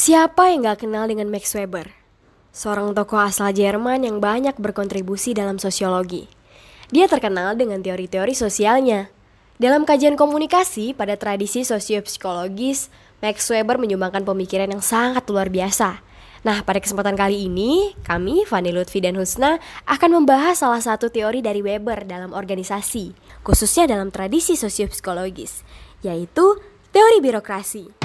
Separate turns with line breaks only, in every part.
Siapa yang gak kenal dengan Max Weber? Seorang tokoh asal Jerman yang banyak berkontribusi dalam sosiologi. Dia terkenal dengan teori-teori sosialnya. Dalam kajian komunikasi pada tradisi sosiopsikologis, Max Weber menyumbangkan pemikiran yang sangat luar biasa. Nah, pada kesempatan kali ini, kami, Fani Lutfi dan Husna, akan membahas salah satu teori dari Weber dalam organisasi, khususnya dalam tradisi sosiopsikologis, yaitu teori birokrasi.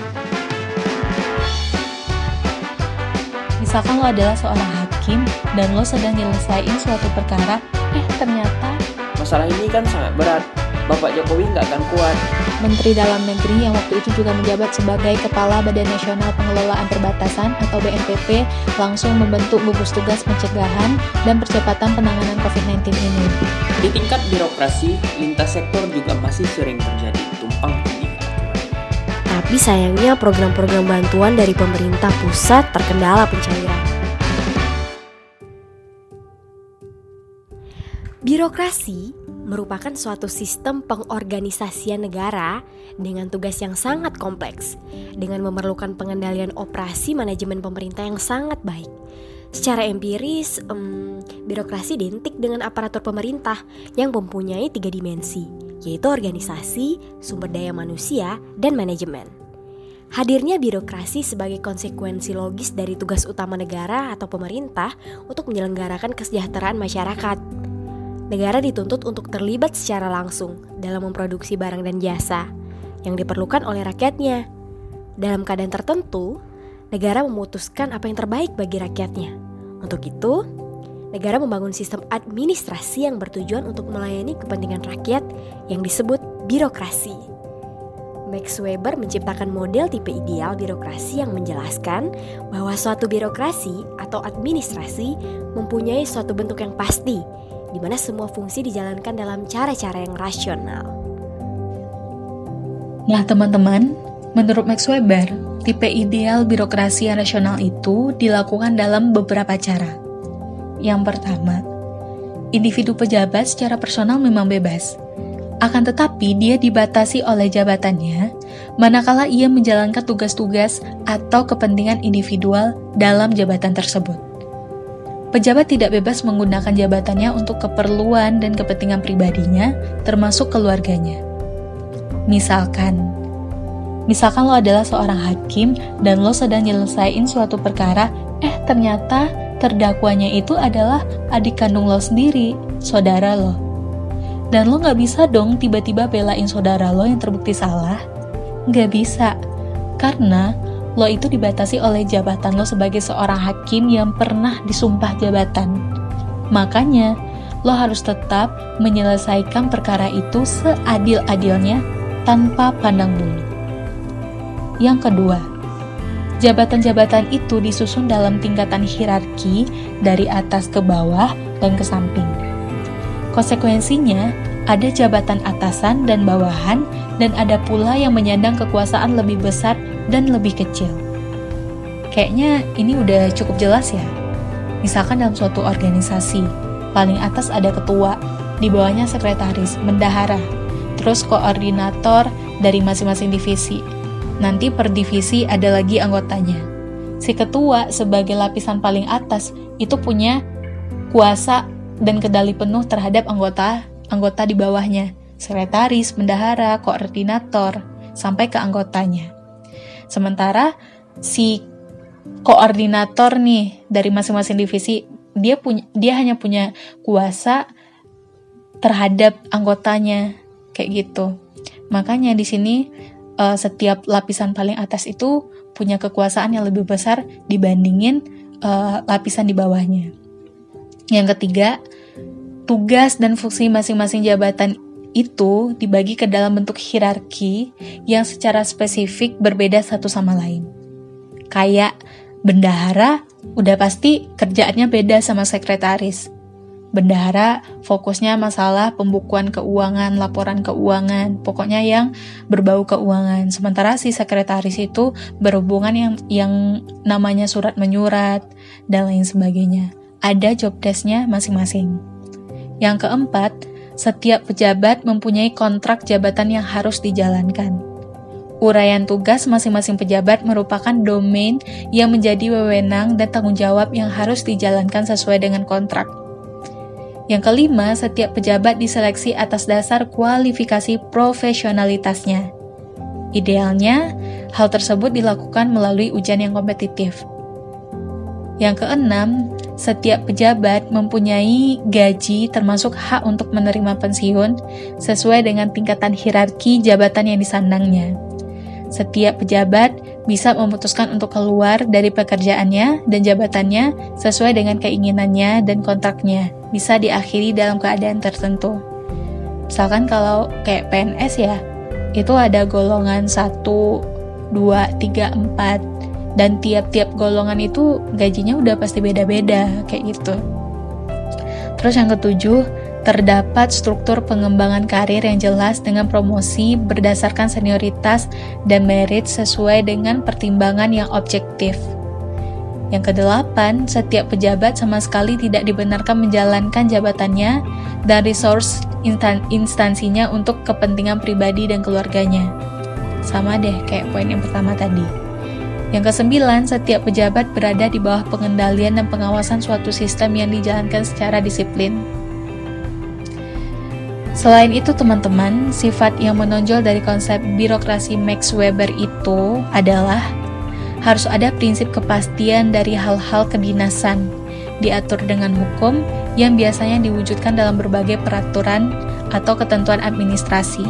Misalkan lo adalah seorang hakim dan lo sedang nyelesain suatu perkara, eh ternyata
Masalah ini kan sangat berat. Bapak Jokowi nggak akan kuat.
Menteri Dalam Negeri yang waktu itu juga menjabat sebagai Kepala Badan Nasional Pengelolaan Perbatasan atau BNPB langsung membentuk gugus tugas pencegahan dan percepatan penanganan COVID-19 ini.
Di tingkat birokrasi, lintas sektor juga masih sering terjadi tumpang.
Tapi sayangnya program-program bantuan dari pemerintah pusat terkendala pencairan. Birokrasi merupakan suatu sistem pengorganisasian negara dengan tugas yang sangat kompleks, dengan memerlukan pengendalian operasi manajemen pemerintah yang sangat baik. Secara empiris, em, birokrasi identik dengan aparatur pemerintah yang mempunyai tiga dimensi, yaitu organisasi, sumber daya manusia, dan manajemen. Hadirnya birokrasi sebagai konsekuensi logis dari tugas utama negara atau pemerintah untuk menyelenggarakan kesejahteraan masyarakat negara dituntut untuk terlibat secara langsung dalam memproduksi barang dan jasa yang diperlukan oleh rakyatnya. Dalam keadaan tertentu, negara memutuskan apa yang terbaik bagi rakyatnya. Untuk itu, negara membangun sistem administrasi yang bertujuan untuk melayani kepentingan rakyat yang disebut birokrasi. Max Weber menciptakan model tipe ideal birokrasi yang menjelaskan bahwa suatu birokrasi atau administrasi mempunyai suatu bentuk yang pasti di mana semua fungsi dijalankan dalam cara-cara yang rasional.
Nah teman-teman, menurut Max Weber, tipe ideal birokrasi yang rasional itu dilakukan dalam beberapa cara. Yang pertama, individu pejabat secara personal memang bebas. Akan tetapi dia dibatasi oleh jabatannya manakala ia menjalankan tugas-tugas atau kepentingan individual dalam jabatan tersebut. Pejabat tidak bebas menggunakan jabatannya untuk keperluan dan kepentingan pribadinya, termasuk keluarganya. Misalkan, misalkan lo adalah seorang hakim dan lo sedang nyelesain suatu perkara, eh ternyata terdakwanya itu adalah adik kandung lo sendiri, saudara lo. Dan lo gak bisa dong tiba-tiba belain saudara lo yang terbukti salah. Gak bisa, karena lo itu dibatasi oleh jabatan lo sebagai seorang hakim yang pernah disumpah jabatan. Makanya, lo harus tetap menyelesaikan perkara itu seadil-adilnya tanpa pandang bulu. Yang kedua, jabatan-jabatan itu disusun dalam tingkatan hierarki dari atas ke bawah dan ke samping. Konsekuensinya, ada jabatan atasan dan bawahan, dan ada pula yang menyandang kekuasaan lebih besar dan lebih kecil. Kayaknya ini udah cukup jelas ya. Misalkan dalam suatu organisasi, paling atas ada ketua, di bawahnya sekretaris, bendahara, terus koordinator dari masing-masing divisi. Nanti per divisi ada lagi anggotanya. Si ketua sebagai lapisan paling atas itu punya kuasa dan kedali penuh terhadap anggota anggota di bawahnya, sekretaris, bendahara, koordinator, sampai ke anggotanya. Sementara si koordinator nih dari masing-masing divisi dia punya dia hanya punya kuasa terhadap anggotanya kayak gitu. Makanya di sini uh, setiap lapisan paling atas itu punya kekuasaan yang lebih besar dibandingin uh, lapisan di bawahnya. Yang ketiga, tugas dan fungsi masing-masing jabatan itu dibagi ke dalam bentuk hierarki yang secara spesifik berbeda satu sama lain. Kayak bendahara udah pasti kerjaannya beda sama sekretaris. Bendahara fokusnya masalah pembukuan keuangan, laporan keuangan, pokoknya yang berbau keuangan. Sementara si sekretaris itu berhubungan yang yang namanya surat menyurat dan lain sebagainya. Ada job desk-nya masing-masing. Yang keempat, setiap pejabat mempunyai kontrak jabatan yang harus dijalankan. Uraian tugas masing-masing pejabat merupakan domain yang menjadi wewenang dan tanggung jawab yang harus dijalankan sesuai dengan kontrak. Yang kelima, setiap pejabat diseleksi atas dasar kualifikasi profesionalitasnya. Idealnya, hal tersebut dilakukan melalui ujian yang kompetitif. Yang keenam, setiap pejabat mempunyai gaji termasuk hak untuk menerima pensiun sesuai dengan tingkatan hierarki jabatan yang disandangnya. Setiap pejabat bisa memutuskan untuk keluar dari pekerjaannya dan jabatannya sesuai dengan keinginannya dan kontraknya, bisa diakhiri dalam keadaan tertentu. Misalkan kalau kayak PNS ya, itu ada golongan 1, 2, 3, 4, dan tiap-tiap golongan itu gajinya udah pasti beda-beda, kayak gitu. Terus yang ketujuh, terdapat struktur pengembangan karir yang jelas dengan promosi berdasarkan senioritas dan merit sesuai dengan pertimbangan yang objektif. Yang kedelapan, setiap pejabat sama sekali tidak dibenarkan menjalankan jabatannya dan resource instan instansinya untuk kepentingan pribadi dan keluarganya. Sama deh kayak poin yang pertama tadi. Yang kesembilan, setiap pejabat berada di bawah pengendalian dan pengawasan suatu sistem yang dijalankan secara disiplin. Selain itu teman-teman, sifat yang menonjol dari konsep birokrasi Max Weber itu adalah harus ada prinsip kepastian dari hal-hal kedinasan, diatur dengan hukum yang biasanya diwujudkan dalam berbagai peraturan atau ketentuan administrasi.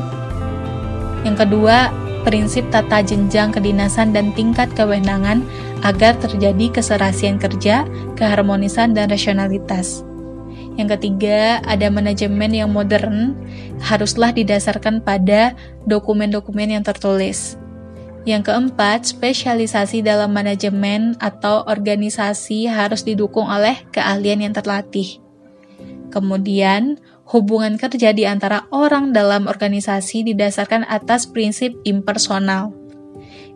Yang kedua, prinsip tata jenjang kedinasan dan tingkat kewenangan agar terjadi keserasian kerja, keharmonisan, dan rasionalitas. Yang ketiga, ada manajemen yang modern haruslah didasarkan pada dokumen-dokumen yang tertulis. Yang keempat, spesialisasi dalam manajemen atau organisasi harus didukung oleh keahlian yang terlatih. Kemudian, hubungan kerja di antara orang dalam organisasi didasarkan atas prinsip impersonal.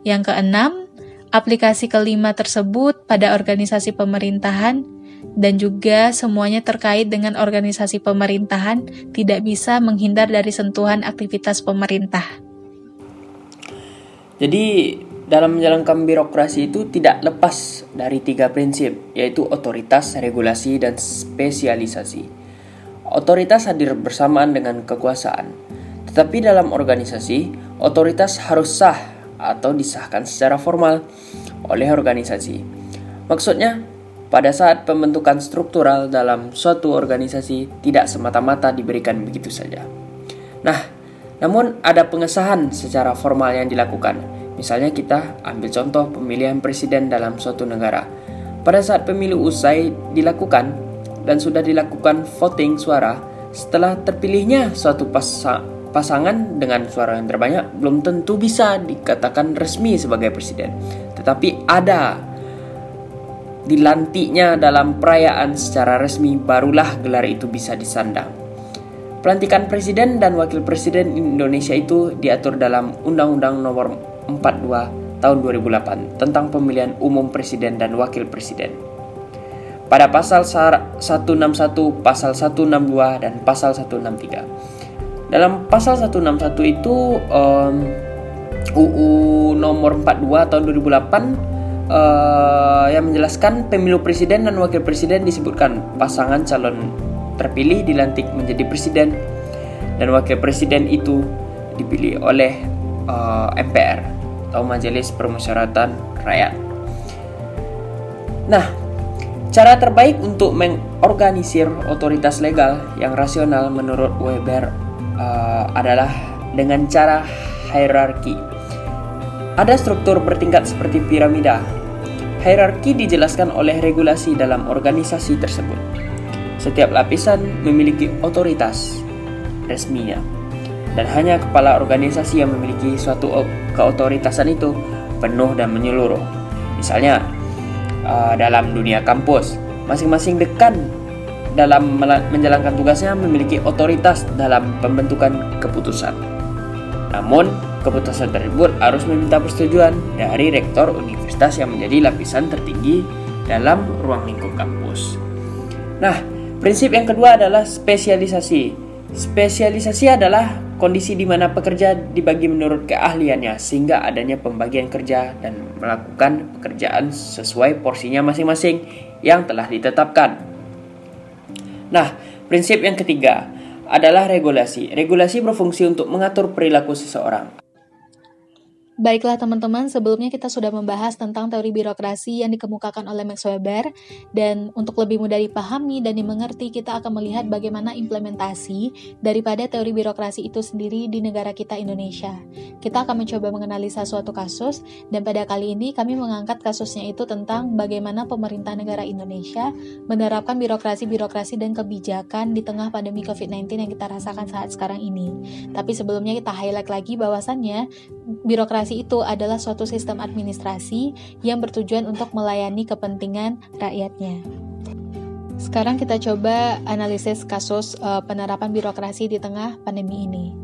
Yang keenam, aplikasi kelima tersebut pada organisasi pemerintahan dan juga semuanya terkait dengan organisasi pemerintahan tidak bisa menghindar dari sentuhan aktivitas pemerintah.
Jadi dalam menjalankan birokrasi itu tidak lepas dari tiga prinsip, yaitu otoritas, regulasi, dan spesialisasi. Otoritas hadir bersamaan dengan kekuasaan, tetapi dalam organisasi, otoritas harus sah atau disahkan secara formal oleh organisasi. Maksudnya, pada saat pembentukan struktural dalam suatu organisasi tidak semata-mata diberikan begitu saja. Nah, namun ada pengesahan secara formal yang dilakukan. Misalnya kita ambil contoh pemilihan presiden dalam suatu negara. Pada saat pemilu usai dilakukan dan sudah dilakukan voting suara, setelah terpilihnya suatu pasa pasangan dengan suara yang terbanyak belum tentu bisa dikatakan resmi sebagai presiden. Tetapi ada dilantiknya dalam perayaan secara resmi barulah gelar itu bisa disandang. Pelantikan presiden dan wakil presiden Indonesia itu diatur dalam Undang-Undang Nomor 42 Tahun 2008 tentang pemilihan umum presiden dan wakil presiden. Pada pasal 161, pasal 162 dan pasal 163. Dalam pasal 161 itu um, UU nomor 42 tahun 2008 uh, yang menjelaskan pemilu presiden dan wakil presiden disebutkan pasangan calon terpilih dilantik menjadi presiden dan wakil presiden itu dipilih oleh uh, eh, MPR atau Majelis Permusyawaratan Rakyat. Nah, cara terbaik untuk mengorganisir otoritas legal yang rasional menurut Weber uh, adalah dengan cara hierarki. Ada struktur bertingkat seperti piramida Hierarki dijelaskan oleh regulasi dalam organisasi tersebut. Setiap lapisan memiliki otoritas resminya, dan hanya kepala organisasi yang memiliki suatu keotoritasan itu penuh dan menyeluruh. Misalnya, uh, dalam dunia kampus, masing-masing dekan dalam menjalankan tugasnya memiliki otoritas dalam pembentukan keputusan. Namun, Keputusan tersebut harus meminta persetujuan dari rektor universitas yang menjadi lapisan tertinggi dalam ruang lingkup kampus. Nah, prinsip yang kedua adalah spesialisasi. Spesialisasi adalah kondisi di mana pekerja dibagi menurut keahliannya sehingga adanya pembagian kerja dan melakukan pekerjaan sesuai porsinya masing-masing yang telah ditetapkan. Nah, prinsip yang ketiga adalah regulasi. Regulasi berfungsi untuk mengatur perilaku seseorang.
Baiklah teman-teman, sebelumnya kita sudah membahas tentang teori birokrasi yang dikemukakan oleh Max Weber dan untuk lebih mudah dipahami dan dimengerti kita akan melihat bagaimana implementasi daripada teori birokrasi itu sendiri di negara kita Indonesia. Kita akan mencoba menganalisa suatu kasus dan pada kali ini kami mengangkat kasusnya itu tentang bagaimana pemerintah negara Indonesia menerapkan birokrasi-birokrasi dan kebijakan di tengah pandemi COVID-19 yang kita rasakan saat sekarang ini. Tapi sebelumnya kita highlight lagi bahwasannya birokrasi Itu adalah suatu sistem administrasi yang bertujuan untuk melayani kepentingan rakyatnya. Sekarang kita coba analisis kasus uh, penerapan birokrasi di tengah pandemi ini.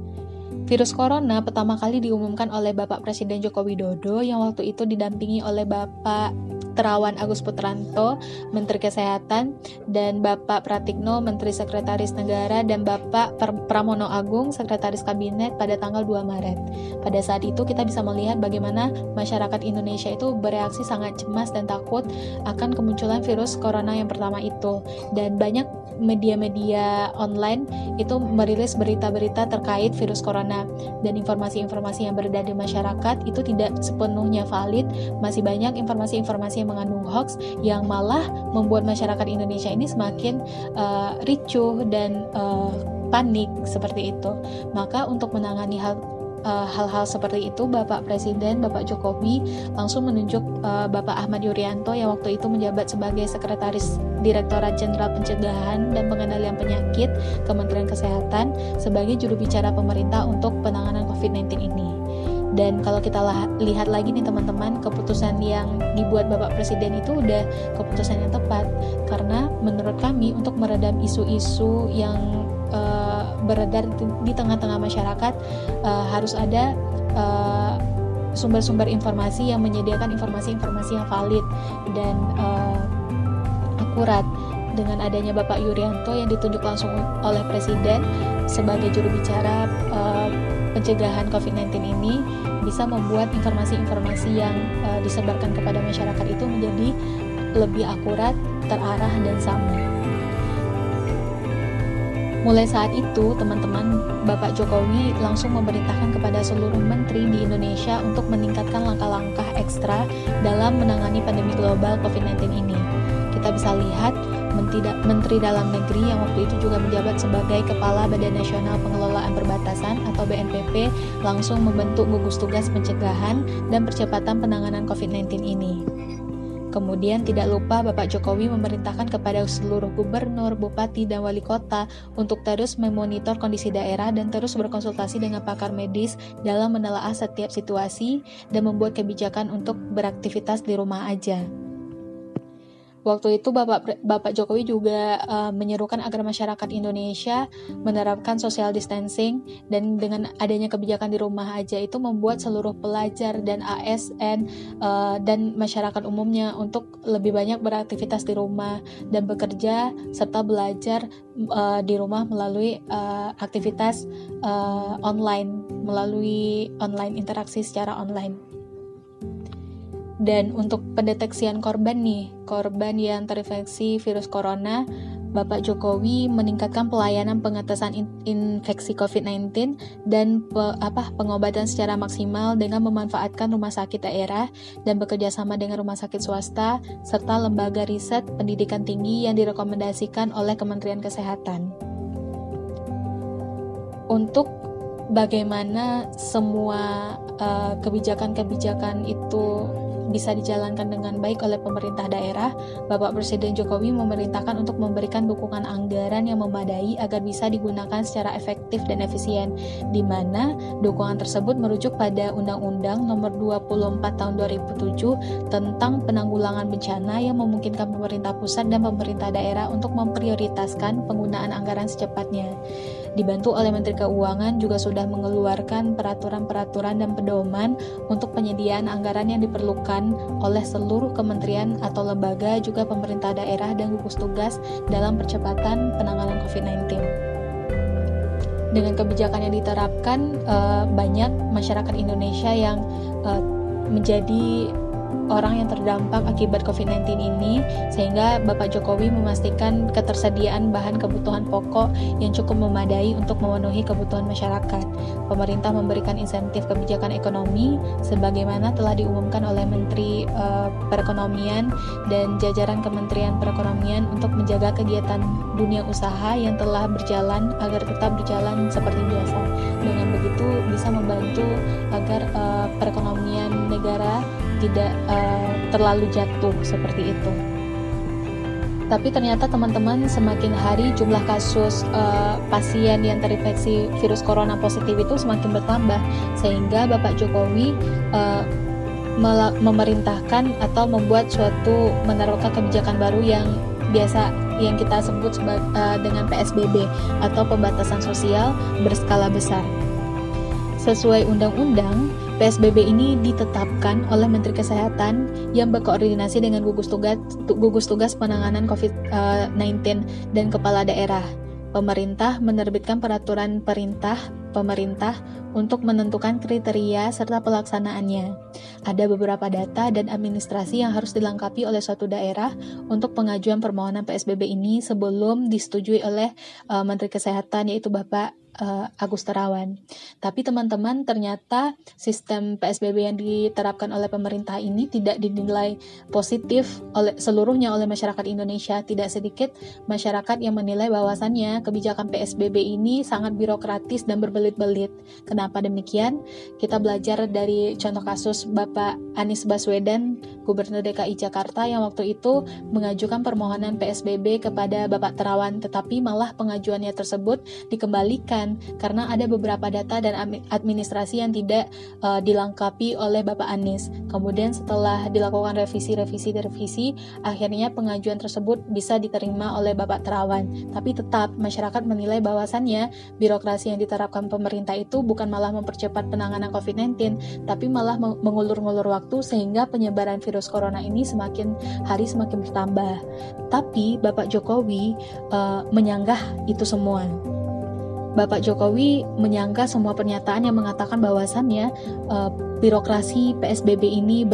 Virus corona pertama kali diumumkan oleh Bapak Presiden Joko Widodo yang waktu itu didampingi oleh Bapak Terawan Agus Putranto, Menteri Kesehatan, dan Bapak Pratikno, Menteri Sekretaris Negara, dan Bapak Pramono Agung, Sekretaris Kabinet pada tanggal 2 Maret. Pada saat itu kita bisa melihat bagaimana masyarakat Indonesia itu bereaksi sangat cemas dan takut akan kemunculan virus corona yang pertama itu. Dan banyak media-media online itu merilis berita-berita terkait virus corona dan informasi-informasi yang beredar di masyarakat itu tidak sepenuhnya valid, masih banyak informasi-informasi yang mengandung hoax yang malah membuat masyarakat Indonesia ini semakin uh, ricuh dan uh, panik seperti itu. Maka untuk menangani hal eh, hal-hal uh, seperti itu Bapak Presiden Bapak Jokowi langsung menunjuk uh, Bapak Ahmad Yuryanto yang waktu itu menjabat sebagai Sekretaris Direktorat Jenderal Pencegahan dan Pengendalian Penyakit Kementerian Kesehatan sebagai juru bicara pemerintah untuk penanganan COVID-19 ini. Dan kalau kita lihat lagi nih teman-teman, keputusan yang dibuat Bapak Presiden itu udah keputusan yang tepat karena menurut kami untuk meredam isu-isu yang beredar di tengah-tengah masyarakat uh, harus ada uh, sumber-sumber informasi yang menyediakan informasi-informasi yang valid dan uh, akurat dengan adanya Bapak Yuryanto yang ditunjuk langsung oleh Presiden sebagai juru bicara uh, pencegahan COVID-19 ini bisa membuat informasi-informasi yang uh, disebarkan kepada masyarakat itu menjadi lebih akurat, terarah, dan sama. Mulai saat itu, teman-teman, Bapak Jokowi langsung memerintahkan kepada seluruh menteri di Indonesia untuk meningkatkan langkah-langkah ekstra dalam menangani pandemi global COVID-19 ini. Kita bisa lihat Menteri Dalam Negeri yang waktu itu juga menjabat sebagai Kepala Badan Nasional Pengelolaan Perbatasan atau BNPB langsung membentuk gugus tugas pencegahan dan percepatan penanganan COVID-19 ini. Kemudian tidak lupa Bapak Jokowi memerintahkan kepada seluruh gubernur, bupati, dan wali kota untuk terus memonitor kondisi daerah dan terus berkonsultasi dengan pakar medis dalam menelaah setiap situasi dan membuat kebijakan untuk beraktivitas di rumah aja. Waktu itu Bapak Bapak Jokowi juga uh, menyerukan agar masyarakat Indonesia menerapkan social distancing dan dengan adanya kebijakan di rumah aja itu membuat seluruh pelajar dan ASN uh, eh, dan masyarakat umumnya untuk lebih banyak beraktivitas di rumah dan bekerja serta belajar uh, di rumah melalui uh, aktivitas uh, online melalui online interaksi secara online. Dan untuk pendeteksian korban nih, korban yang terinfeksi virus corona, Bapak Jokowi meningkatkan pelayanan pengetesan in infeksi COVID-19 dan pe apa, pengobatan secara maksimal dengan memanfaatkan rumah sakit daerah dan bekerja sama dengan rumah sakit swasta serta lembaga riset pendidikan tinggi yang direkomendasikan oleh Kementerian Kesehatan. Untuk bagaimana semua eh, kebijakan-kebijakan uh, itu bisa dijalankan dengan baik oleh pemerintah daerah, Bapak Presiden Jokowi memerintahkan untuk memberikan dukungan anggaran yang memadai agar bisa digunakan secara efektif dan efisien, di mana dukungan tersebut merujuk pada Undang-Undang Nomor 24 Tahun 2007 tentang penanggulangan bencana yang memungkinkan pemerintah pusat dan pemerintah daerah untuk memprioritaskan penggunaan anggaran secepatnya dibantu oleh Menteri Keuangan juga sudah mengeluarkan peraturan-peraturan dan pedoman untuk penyediaan anggaran yang diperlukan oleh seluruh kementerian atau lembaga juga pemerintah daerah dan gugus tugas dalam percepatan penanganan COVID-19. dengan kebijakan yang diterapkan uh, banyak masyarakat Indonesia yang uh, menjadi orang yang terdampak akibat COVID-19 ini sehingga Bapak Jokowi memastikan ketersediaan bahan kebutuhan pokok yang cukup memadai untuk memenuhi kebutuhan masyarakat. Pemerintah memberikan insentif kebijakan ekonomi sebagaimana telah diumumkan oleh Menteri uh, Perekonomian dan jajaran Kementerian Perekonomian untuk menjaga kegiatan dunia usaha yang telah berjalan agar tetap berjalan seperti biasa. Dengan begitu bisa membantu agar uh, perekonomian negara tidak uh, terlalu jatuh seperti itu. Tapi ternyata teman-teman semakin hari jumlah kasus uh, pasien yang terinfeksi virus corona positif itu semakin bertambah sehingga Bapak Jokowi uh, memerintahkan atau membuat suatu menerapkan kebijakan baru yang biasa yang kita sebut dengan PSBB atau pembatasan sosial berskala besar. Sesuai undang-undang, PSBB ini ditetapkan oleh Menteri Kesehatan yang berkoordinasi dengan gugus tugas gugus tugas penanganan COVID-19 dan kepala daerah. Pemerintah menerbitkan peraturan perintah pemerintah untuk menentukan kriteria serta pelaksanaannya. Ada beberapa data dan administrasi yang harus dilengkapi oleh suatu daerah untuk pengajuan permohonan PSBB ini sebelum disetujui oleh uh, Menteri Kesehatan yaitu Bapak uh, Agus Terawan. Tapi teman-teman ternyata sistem PSBB yang diterapkan oleh pemerintah ini tidak dinilai positif oleh seluruhnya oleh masyarakat Indonesia. Tidak sedikit masyarakat yang menilai bahwasannya kebijakan PSBB ini sangat birokratis dan berbelit-belit. Kenapa demikian? Kita belajar dari contoh kasus Bapak Anies Baswedan, Gubernur DKI Jakarta yang waktu itu mengajukan permohonan PSBB kepada Bapak Terawan, tetapi malah pengajuannya tersebut dikembalikan karena ada beberapa data dan administrasi yang tidak uh, dilengkapi oleh Bapak Anies. Kemudian setelah dilakukan revisi-revisi revisi, akhirnya pengajuan tersebut bisa diterima oleh Bapak Terawan. Tapi tetap masyarakat menilai bahwasannya birokrasi yang diterapkan pemerintah itu bukan malah mempercepat penanganan COVID-19, tapi malah mengulur-ngulur waktu sehingga penyebaran virus corona ini semakin hari semakin bertambah. Tapi Bapak Jokowi uh, menyanggah itu semua. Bapak Jokowi menyangka semua pernyataan yang mengatakan bahwasannya uh, birokrasi PSBB ini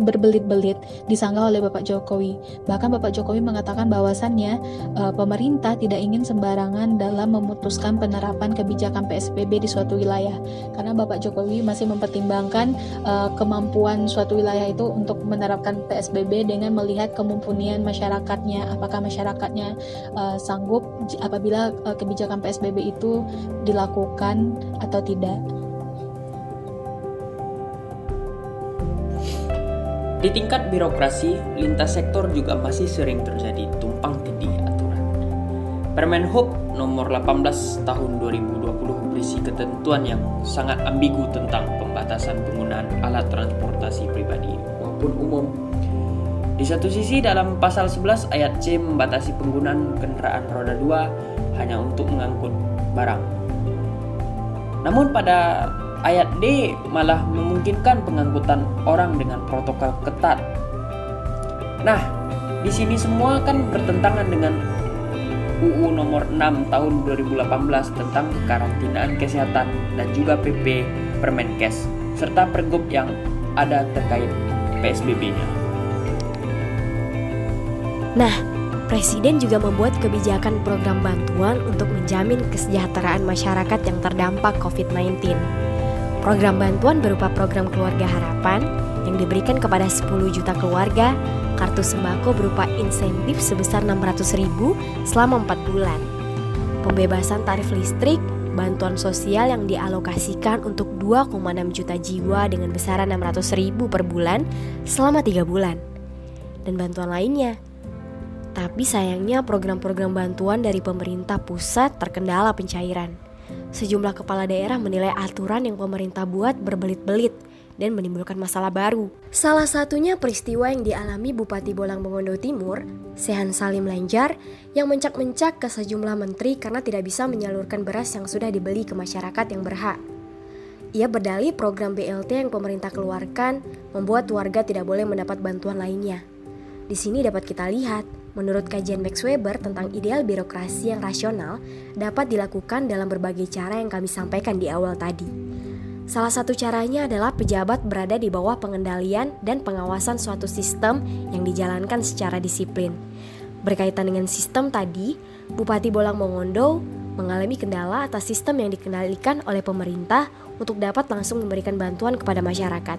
berbelit-belit disanggah oleh Bapak Jokowi. Bahkan Bapak Jokowi mengatakan bahwasannya uh, pemerintah tidak ingin sembarangan dalam memutuskan penerapan kebijakan PSBB di suatu wilayah. Karena Bapak Jokowi masih mempertimbangkan uh, kemampuan suatu wilayah itu untuk menerapkan PSBB dengan melihat kemampuan masyarakatnya, apakah masyarakatnya uh, sanggup apabila kebijakan PSBB itu dilakukan atau tidak.
Di tingkat birokrasi, lintas sektor juga masih sering terjadi tumpang tindih aturan. Permen Hub nomor 18 tahun 2020 berisi ketentuan yang sangat ambigu tentang pembatasan penggunaan alat transportasi pribadi maupun umum. Di satu sisi dalam pasal 11 ayat C membatasi penggunaan kendaraan roda 2 hanya untuk mengangkut barang. Namun pada Ayat D malah memungkinkan pengangkutan orang dengan protokol ketat. Nah, di sini semua kan bertentangan dengan UU nomor 6 tahun 2018 tentang karantinaan kesehatan dan juga PP Permenkes serta pergub yang ada terkait PSBB-nya.
Nah, Presiden juga membuat kebijakan program bantuan untuk menjamin kesejahteraan masyarakat yang terdampak COVID-19. Program bantuan berupa program keluarga harapan yang diberikan kepada 10 juta keluarga, kartu sembako berupa insentif sebesar 600 ribu selama 4 bulan, pembebasan tarif listrik, bantuan sosial yang dialokasikan untuk 2,6 juta jiwa dengan besaran 600 ribu per bulan selama 3 bulan, dan bantuan lainnya. Tapi sayangnya program-program bantuan dari pemerintah pusat terkendala pencairan. Sejumlah kepala daerah menilai aturan yang pemerintah buat berbelit-belit dan menimbulkan masalah baru. Salah satunya peristiwa yang dialami Bupati Bolang Mongondo Timur, Sehan Salim Lanjar, yang mencak-mencak ke sejumlah menteri karena tidak bisa menyalurkan beras yang sudah dibeli ke masyarakat yang berhak. Ia berdalih program BLT yang pemerintah keluarkan membuat warga tidak boleh mendapat bantuan lainnya. Di sini dapat kita lihat Menurut kajian Max Weber tentang ideal birokrasi yang rasional dapat dilakukan dalam berbagai cara yang kami sampaikan di awal tadi. Salah satu caranya adalah pejabat berada di bawah pengendalian dan pengawasan suatu sistem yang dijalankan secara disiplin. Berkaitan dengan sistem tadi, Bupati Bolang Mongondo mengalami kendala atas sistem yang dikendalikan oleh pemerintah untuk dapat langsung memberikan bantuan kepada masyarakat.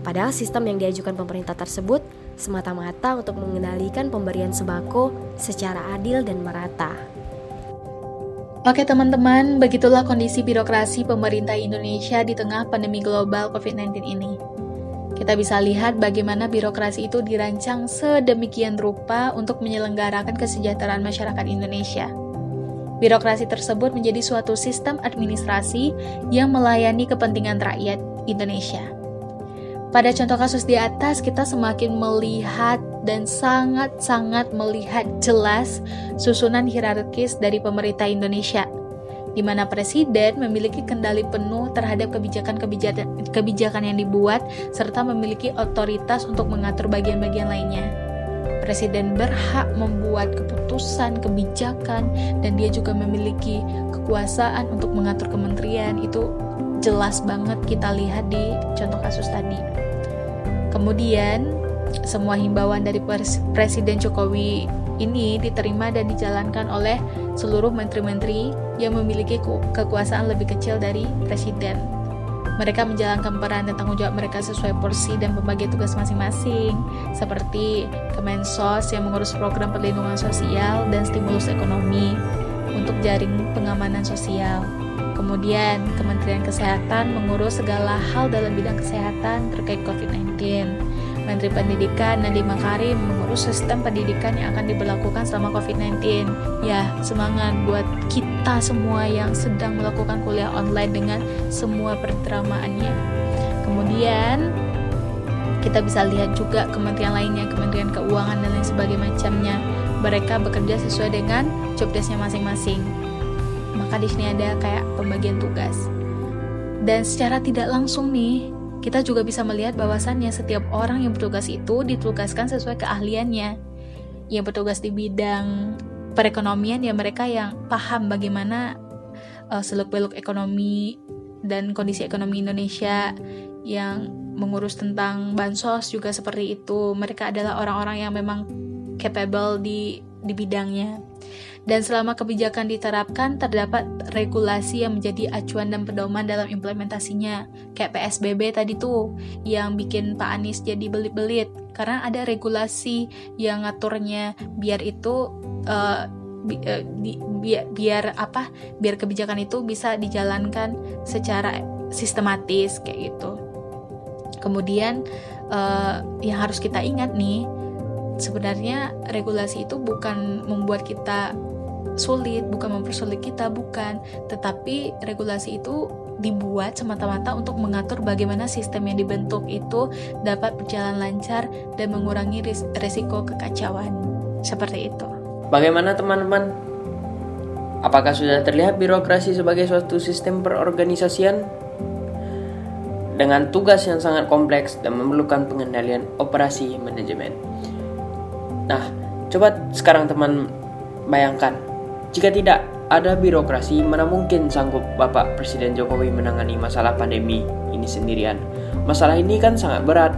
Padahal sistem yang diajukan pemerintah tersebut semata-mata untuk mengendalikan pemberian sembako secara adil dan merata.
Oke teman-teman, begitulah kondisi birokrasi pemerintah Indonesia di tengah pandemi global COVID-19 ini. Kita bisa lihat bagaimana birokrasi itu dirancang sedemikian rupa untuk menyelenggarakan kesejahteraan masyarakat Indonesia. Birokrasi tersebut menjadi suatu sistem administrasi yang melayani kepentingan rakyat Indonesia. Pada contoh kasus di atas, kita semakin melihat dan sangat-sangat melihat jelas susunan hierarkis dari pemerintah Indonesia, di mana presiden memiliki kendali penuh terhadap kebijakan-kebijakan kebijakan yang dibuat, serta memiliki otoritas untuk mengatur bagian-bagian lainnya. Presiden berhak membuat keputusan, kebijakan, dan dia juga memiliki kekuasaan untuk mengatur kementerian. Itu jelas banget kita lihat di contoh kasus tadi. Kemudian, semua himbauan dari Presiden Jokowi ini diterima dan dijalankan oleh seluruh menteri-menteri yang memiliki kekuasaan lebih kecil dari presiden. Mereka menjalankan peran dan tanggung jawab mereka sesuai porsi dan pembagian tugas masing-masing, seperti Kemensos yang mengurus program perlindungan sosial dan stimulus ekonomi untuk jaring pengamanan sosial. Kemudian, Kementerian Kesehatan mengurus segala hal dalam bidang kesehatan terkait COVID-19. Menteri Pendidikan Nadiem Makarim mengurus sistem pendidikan yang akan diberlakukan selama COVID-19. Ya, semangat buat kita semua yang sedang melakukan kuliah online dengan semua perdramaannya. Kemudian, kita bisa lihat juga kementerian lainnya, Kementerian Keuangan dan lain sebagainya. Mereka bekerja sesuai dengan job desknya masing-masing maka di sini ada kayak pembagian tugas. Dan secara tidak langsung nih, kita juga bisa melihat bahwasannya setiap orang yang bertugas itu ditugaskan sesuai keahliannya. Yang bertugas di bidang perekonomian ya mereka yang paham bagaimana uh, seluk-beluk ekonomi dan kondisi ekonomi Indonesia yang mengurus tentang bansos juga seperti itu. Mereka adalah orang-orang yang memang capable di di bidangnya dan selama kebijakan diterapkan terdapat regulasi yang menjadi acuan dan pedoman dalam implementasinya. Kayak PSBB tadi tuh yang bikin Pak Anies jadi belit-belit. Karena ada regulasi yang ngaturnya biar itu uh, bi, uh, biar, biar apa biar kebijakan itu bisa dijalankan secara sistematis kayak gitu. Kemudian uh, yang harus kita ingat nih sebenarnya regulasi itu bukan membuat kita sulit, bukan mempersulit kita, bukan. Tetapi regulasi itu dibuat semata-mata untuk mengatur bagaimana sistem yang dibentuk itu dapat berjalan lancar dan mengurangi ris resiko kekacauan. Seperti itu.
Bagaimana teman-teman? Apakah sudah terlihat birokrasi sebagai suatu sistem perorganisasian? Dengan tugas yang sangat kompleks dan memerlukan pengendalian operasi manajemen. Nah, coba sekarang teman bayangkan jika tidak ada birokrasi, mana mungkin sanggup Bapak Presiden Jokowi menangani masalah pandemi ini sendirian? Masalah ini kan sangat berat.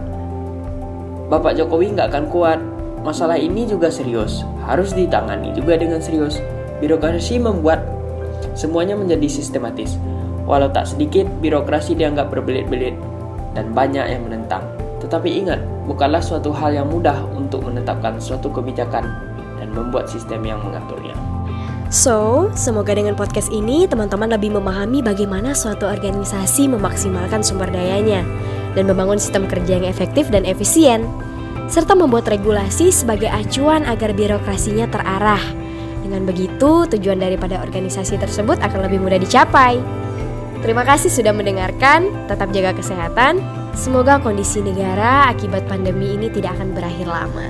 Bapak Jokowi nggak akan kuat. Masalah ini juga serius, harus ditangani juga dengan serius. Birokrasi membuat semuanya menjadi sistematis. Walau tak sedikit, birokrasi dianggap berbelit-belit dan banyak yang menentang. Tetapi ingat, bukanlah suatu hal yang mudah untuk menetapkan suatu kebijakan dan membuat sistem yang mengaturnya.
So, semoga dengan podcast ini teman-teman lebih memahami bagaimana suatu organisasi memaksimalkan sumber dayanya dan membangun sistem kerja yang efektif dan efisien, serta membuat regulasi sebagai acuan agar birokrasinya terarah. Dengan begitu, tujuan daripada organisasi tersebut akan lebih mudah dicapai. Terima kasih sudah mendengarkan, tetap jaga kesehatan. Semoga kondisi negara akibat pandemi ini tidak akan berakhir lama.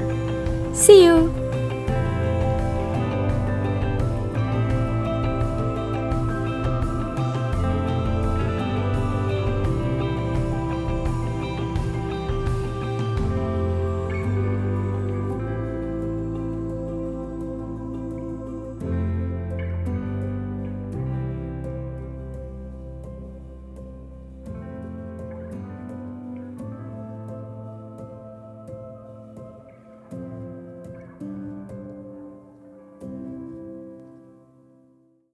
See you!